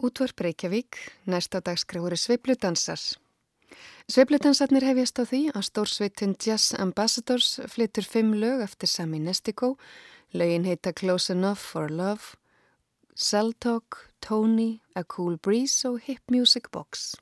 Útvarp Reykjavík, næsta dagskráður Sveipludansar. Sveipludansarnir hefjast á því að stórsveitin Jazz Ambassadors flyttur fimm lög eftir Sami Nestico, lögin heita Close Enough for Love, Cell Talk, Tony, A Cool Breeze og Hip Music Box.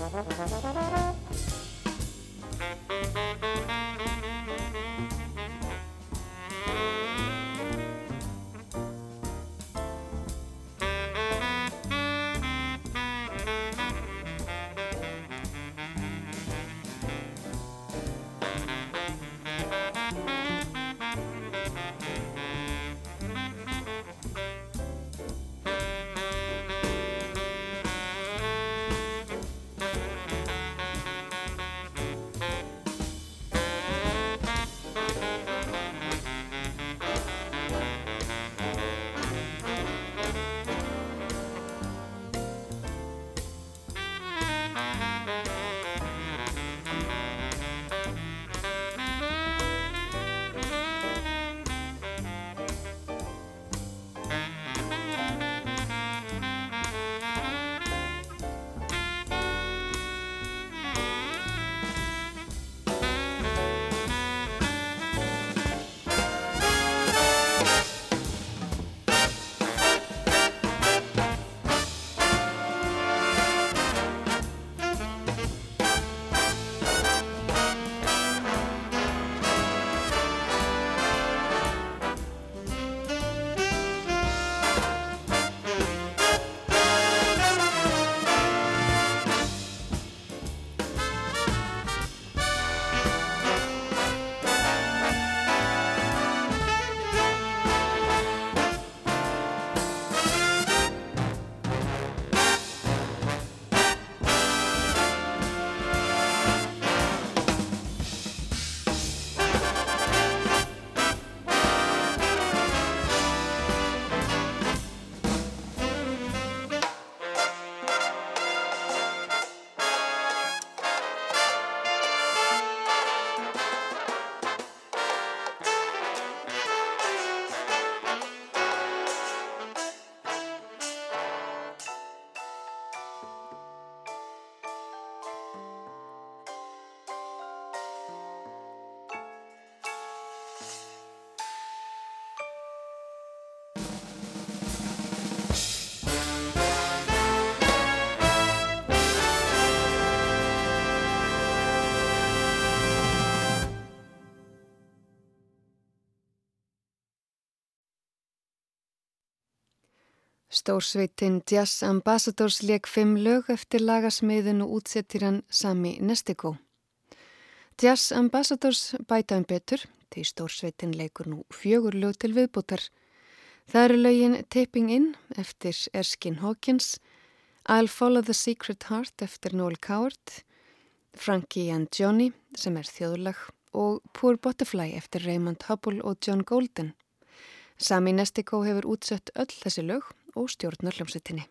Thank you. Stórsveitin Jazz Ambassadors leik fimm lög eftir lagasmiðin og útsettir hann Sami Nestikó. Jazz Ambassadors bæta um betur, því stórsveitin leikur nú fjögur lög til viðbútar. Það eru lögin Taping In eftir Erskine Hawkins, I'll Follow the Secret Heart eftir Noel Coward, Frankie and Johnny sem er þjóðlag og Poor Butterfly eftir Raymond Hubble og John Golden. Sami Nestikó hefur útsett öll þessi lög og stjórnar hljómsveitinni.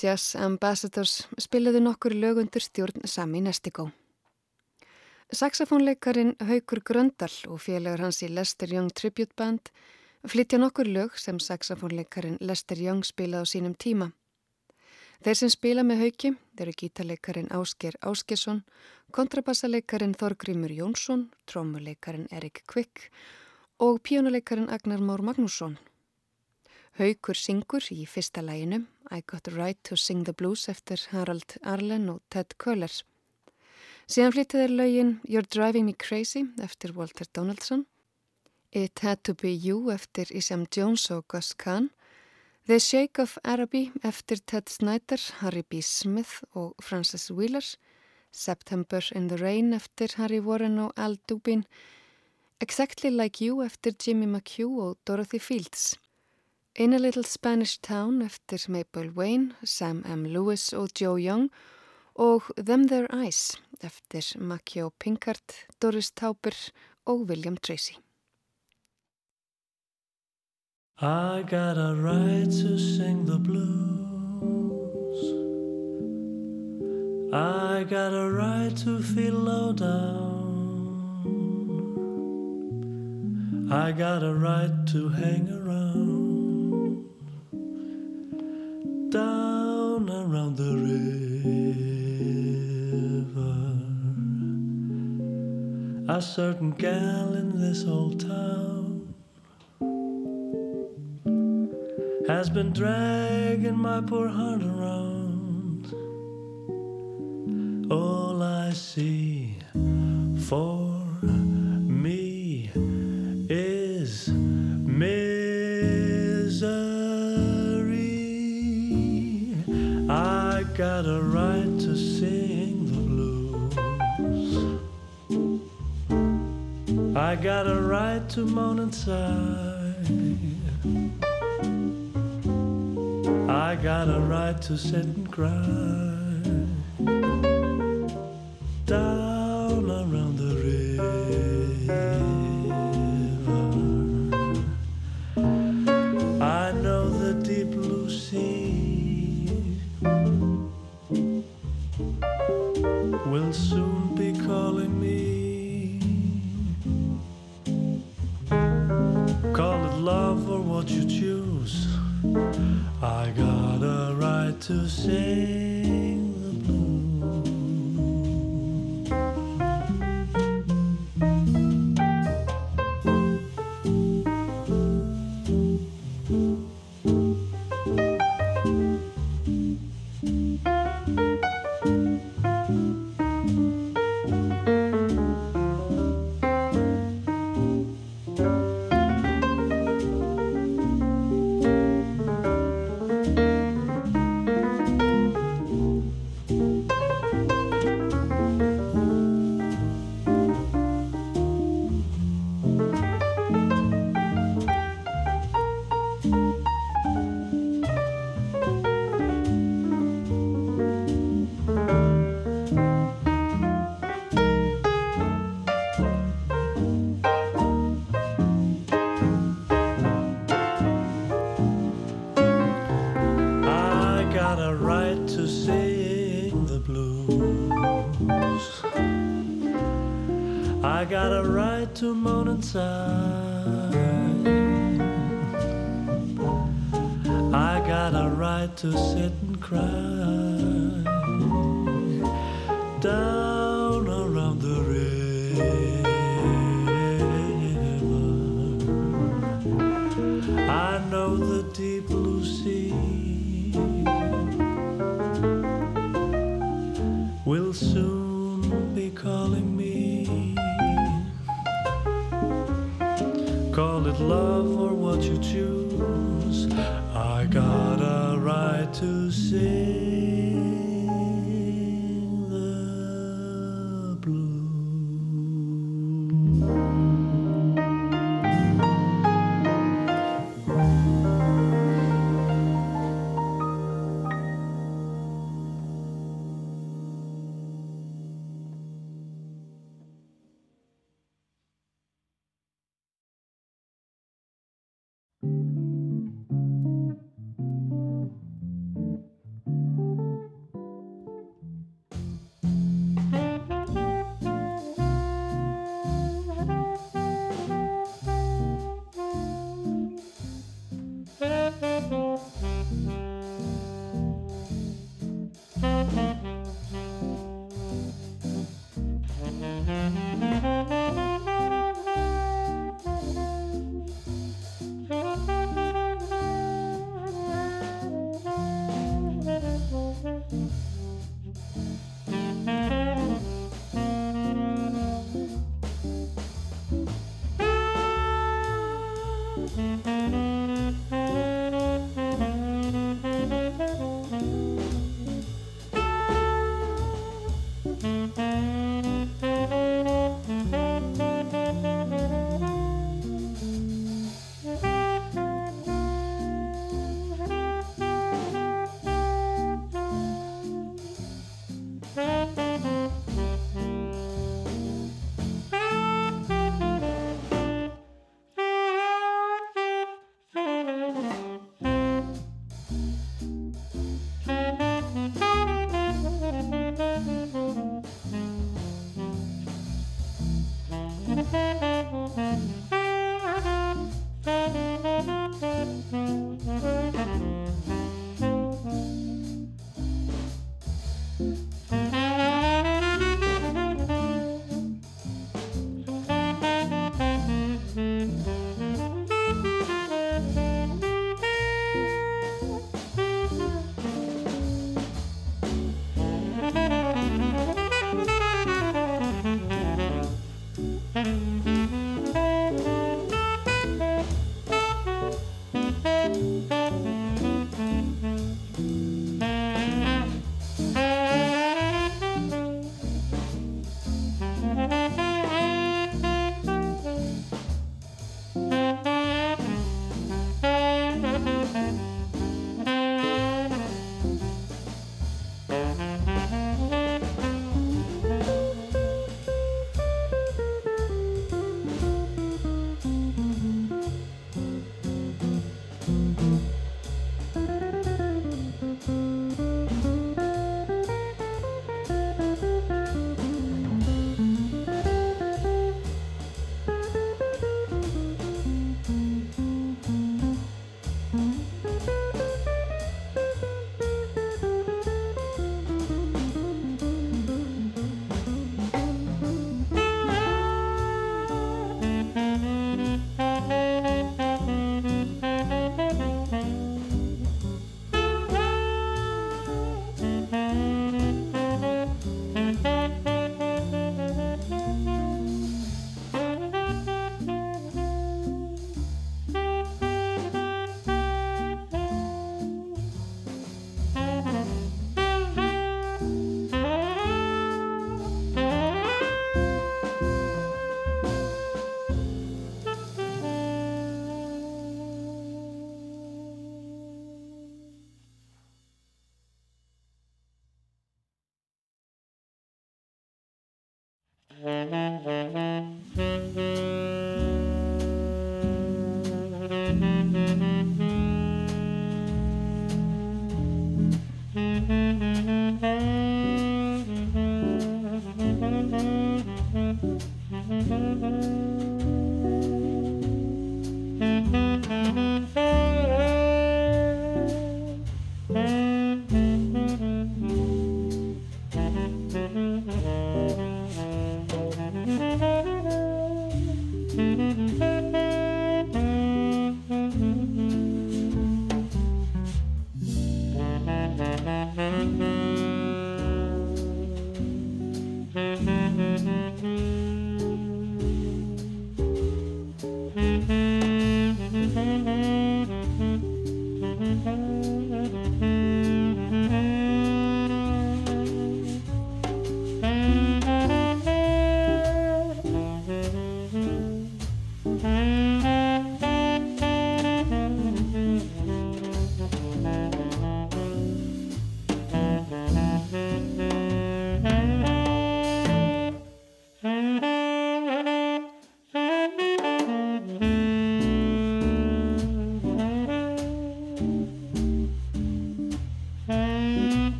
Jazz Ambassadors spilaðu nokkur lögundur stjórn Sami Nestikó. Saxofónleikarin Haugur Gröndal og félagur hans í Lester Young Tribute Band flytja nokkur lög sem saxofónleikarin Lester Young spilaði á sínum tíma. Þeir sem spila með hauki eru gítarleikarin Ásker Áskesson, kontrabassaleikarin Þorgrymur Jónsson, trómuleikarin Erik Kvik og píjónuleikarin Agnar Mór Magnússon. Haukur syngur í fyrsta læginu I Got the Right to Sing the Blues eftir Harald Arlen og Ted Köhler. Síðan flyttið er lögin You're Driving Me Crazy eftir Walter Donaldson, It Had to Be You eftir Isam Jones og Gus Kahn, The Shake of Araby eftir Ted Snyder, Harry B. Smith og Francis Wheeler, September in the Rain eftir Harry Warren og Al Dubin, Exactly Like You eftir Jimmy McHugh og Dorothy Fields. In a Little Spanish Town eftir Maple Wayne, Sam M. Lewis og Joe Young og Them Their Eyes eftir Macchio Pinkard, Doris Tauber og William Tracy. I got a right to sing the blues I got a right to feel low down I got a right to hang around down around the river. A certain gal in this old town has been dragging my poor heart around. All I see for got a right to sing the blues. I got a right to moan and sigh. I got a right to sit and cry. To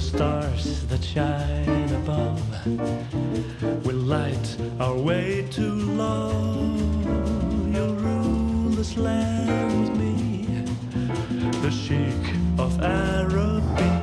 stars that shine above will light our way to love. You'll rule this land with me, the Sheik of Araby.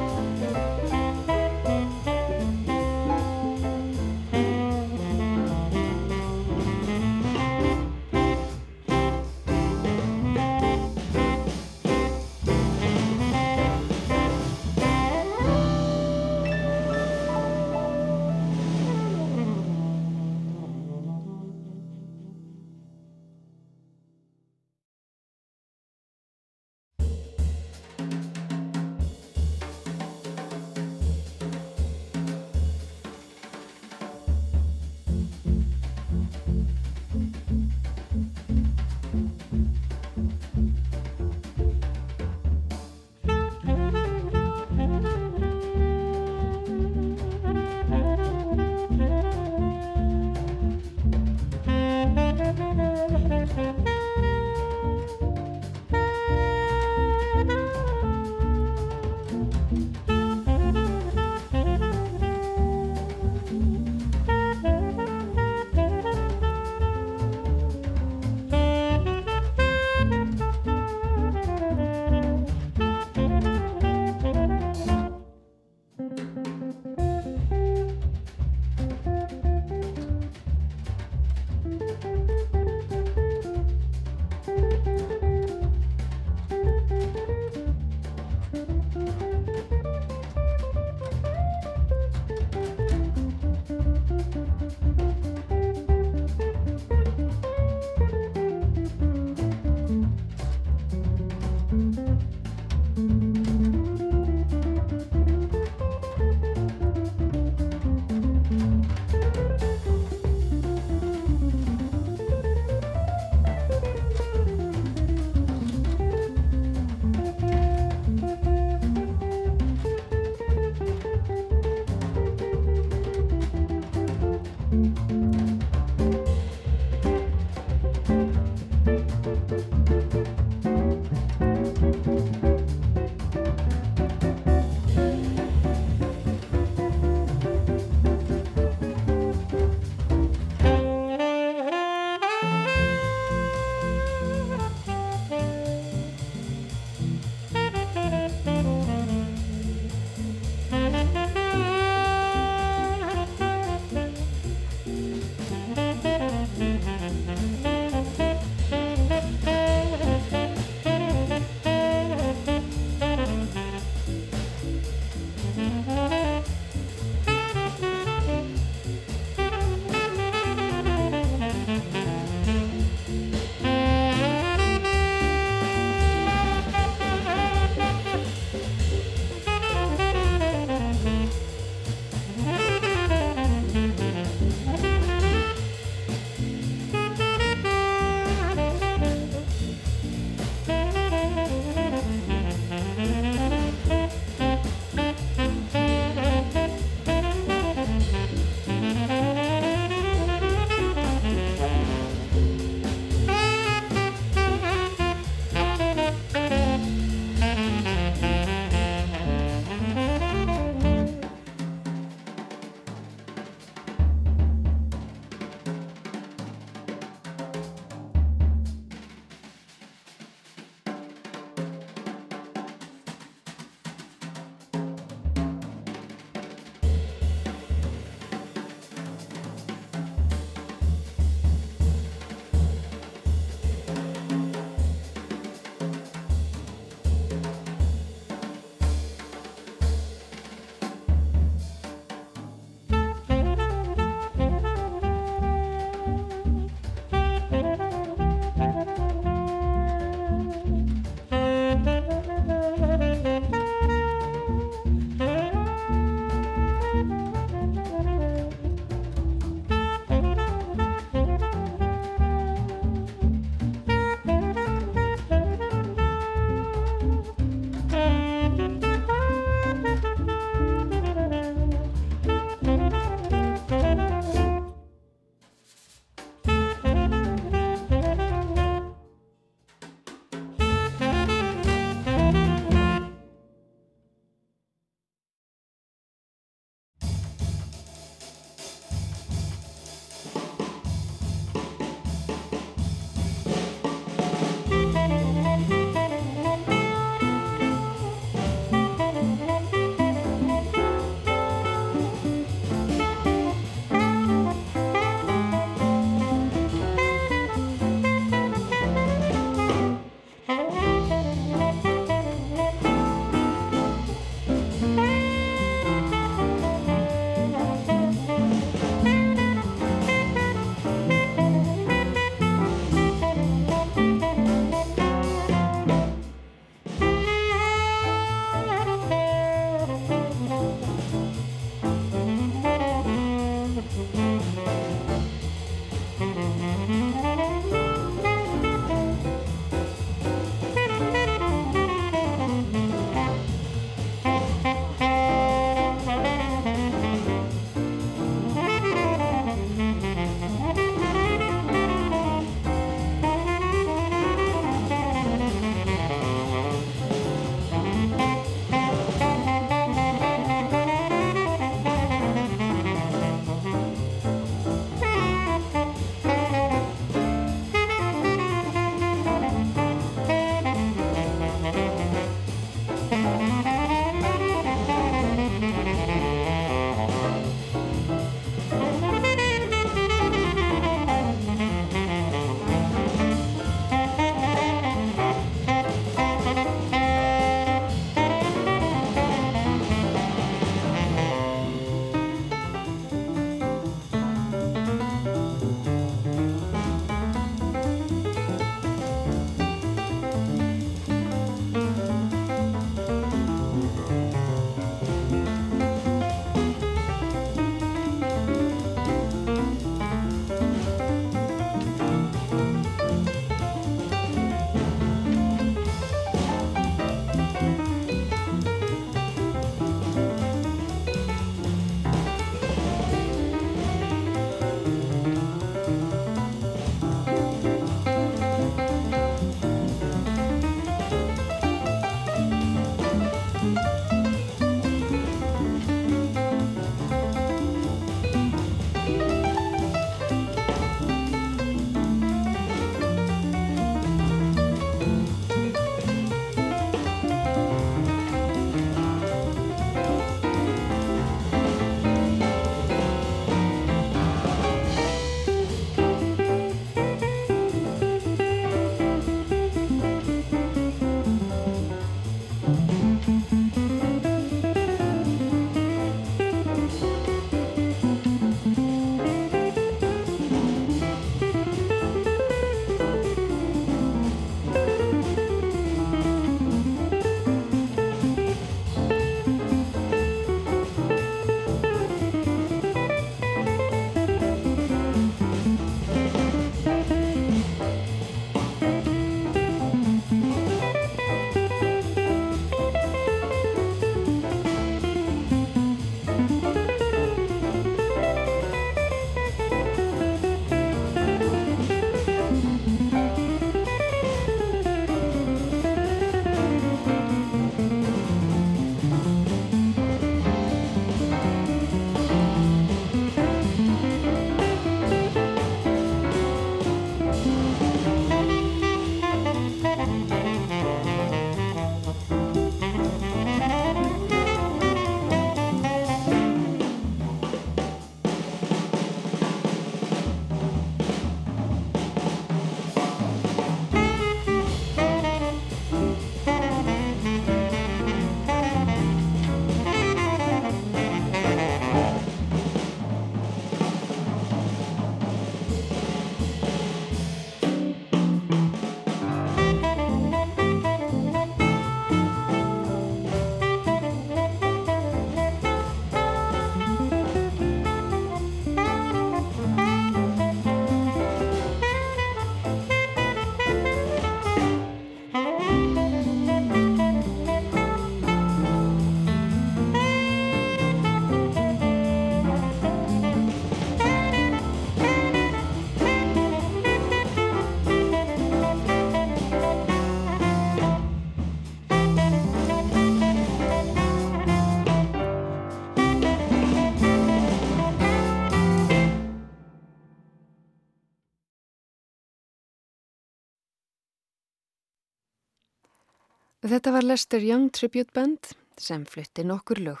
Þetta var Lester Young Tribute Band sem flytti nokkur lög.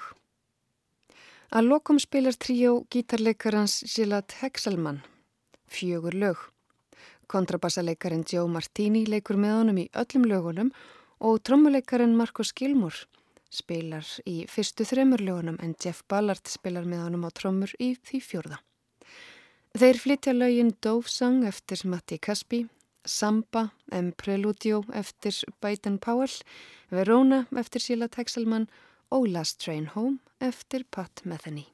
Að lokum spilar tríó gítarleikarans Gilad Hexelmann, fjögur lög. Kontrabassaleikarin Joe Martini leikur með honum í öllum lögunum og trommuleikarin Marcos Gilmour spilar í fyrstu þremur lögunum en Jeff Ballard spilar með honum á trommur í því fjórða. Þeir flytja lögin Dove Song eftir Matti Caspi, Samba, M. Preludio eftir Baden Powell, Verona eftir Sheila Texelman og Last Train Home eftir Pat Metheny.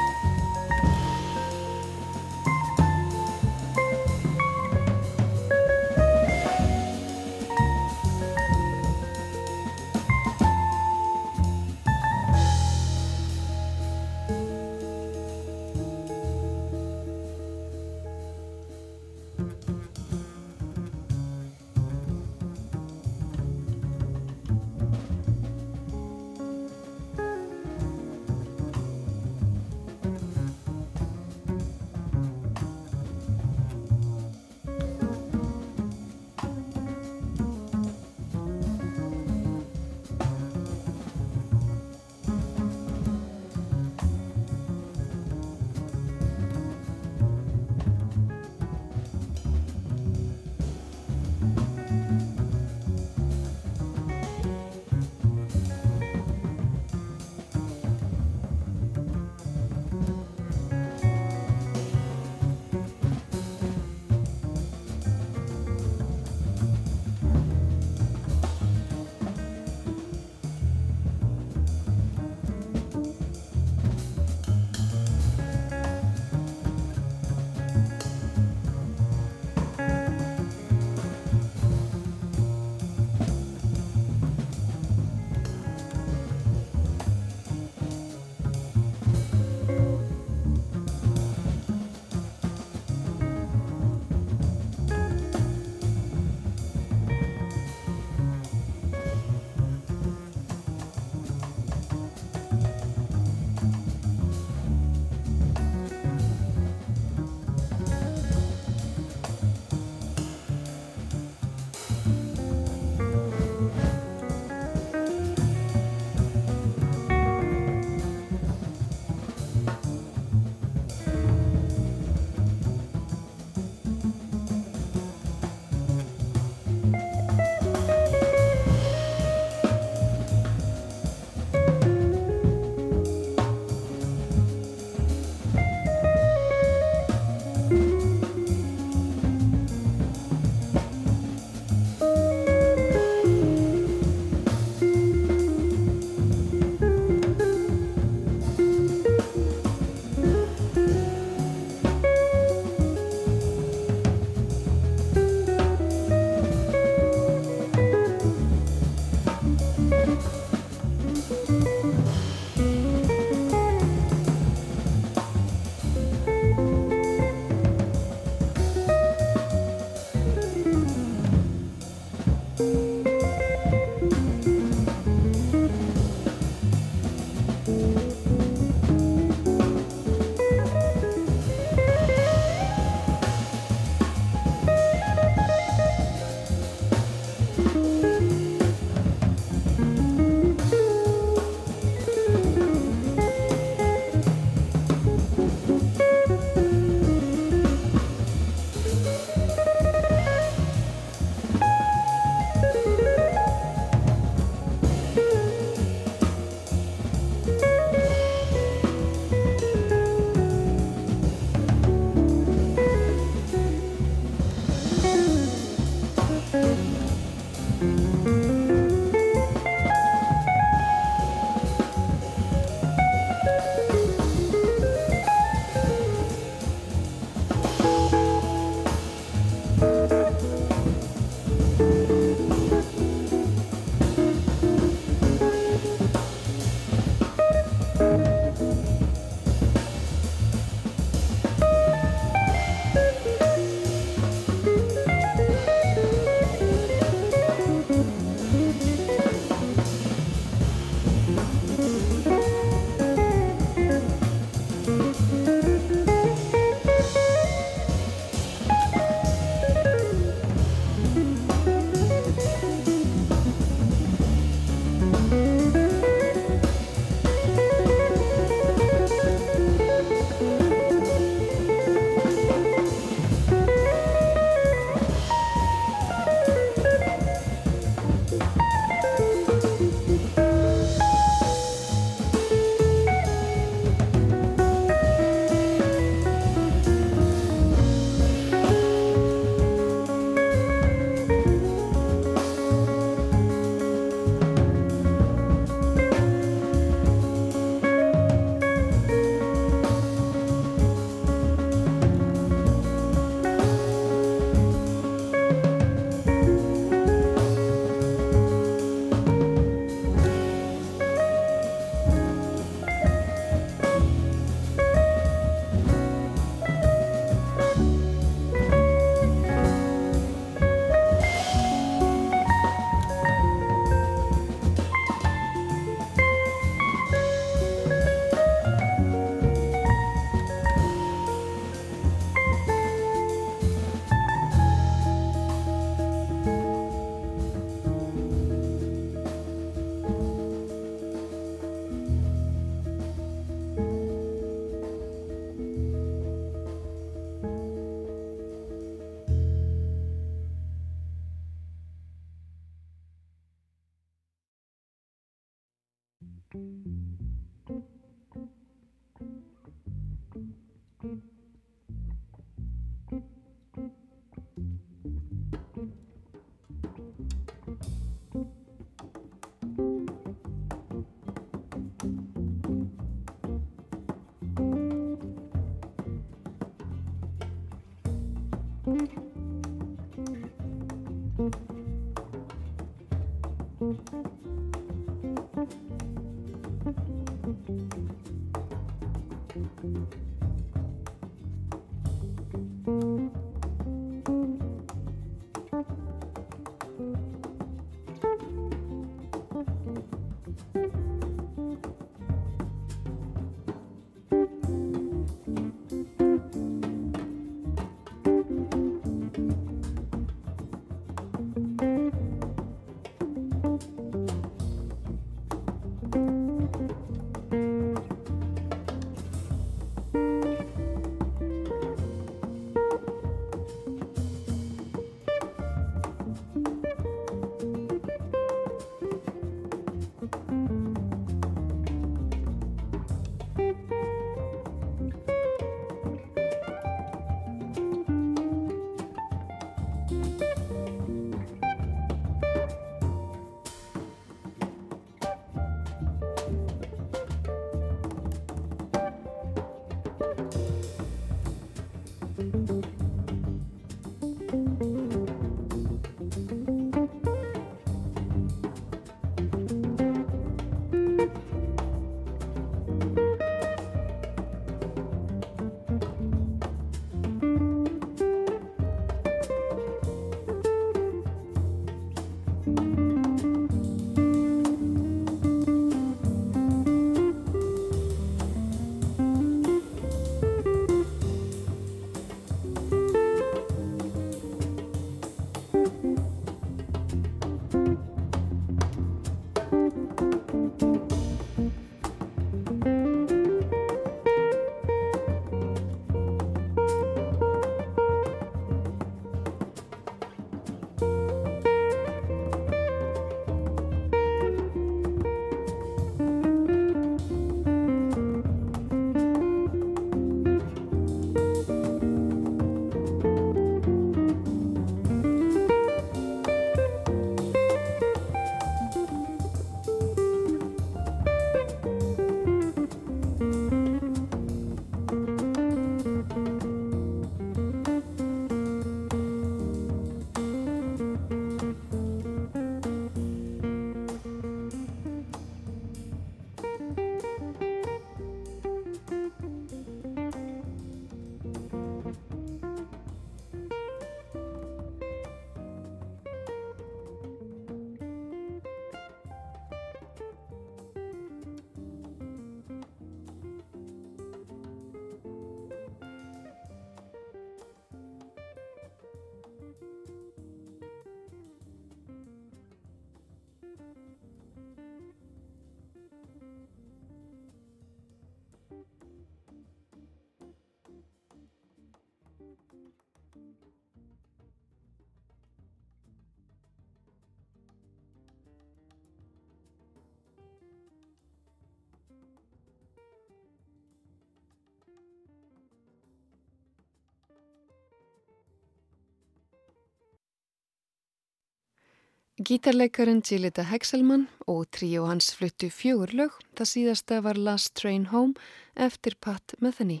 Gítarleikarin Gillita Hexelman og tríu hans fluttu fjögur lög, það síðasta var Last Train Home eftir Pat Metheny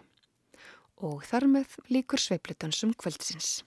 og þar með líkur sveiplutansum kvöldsins.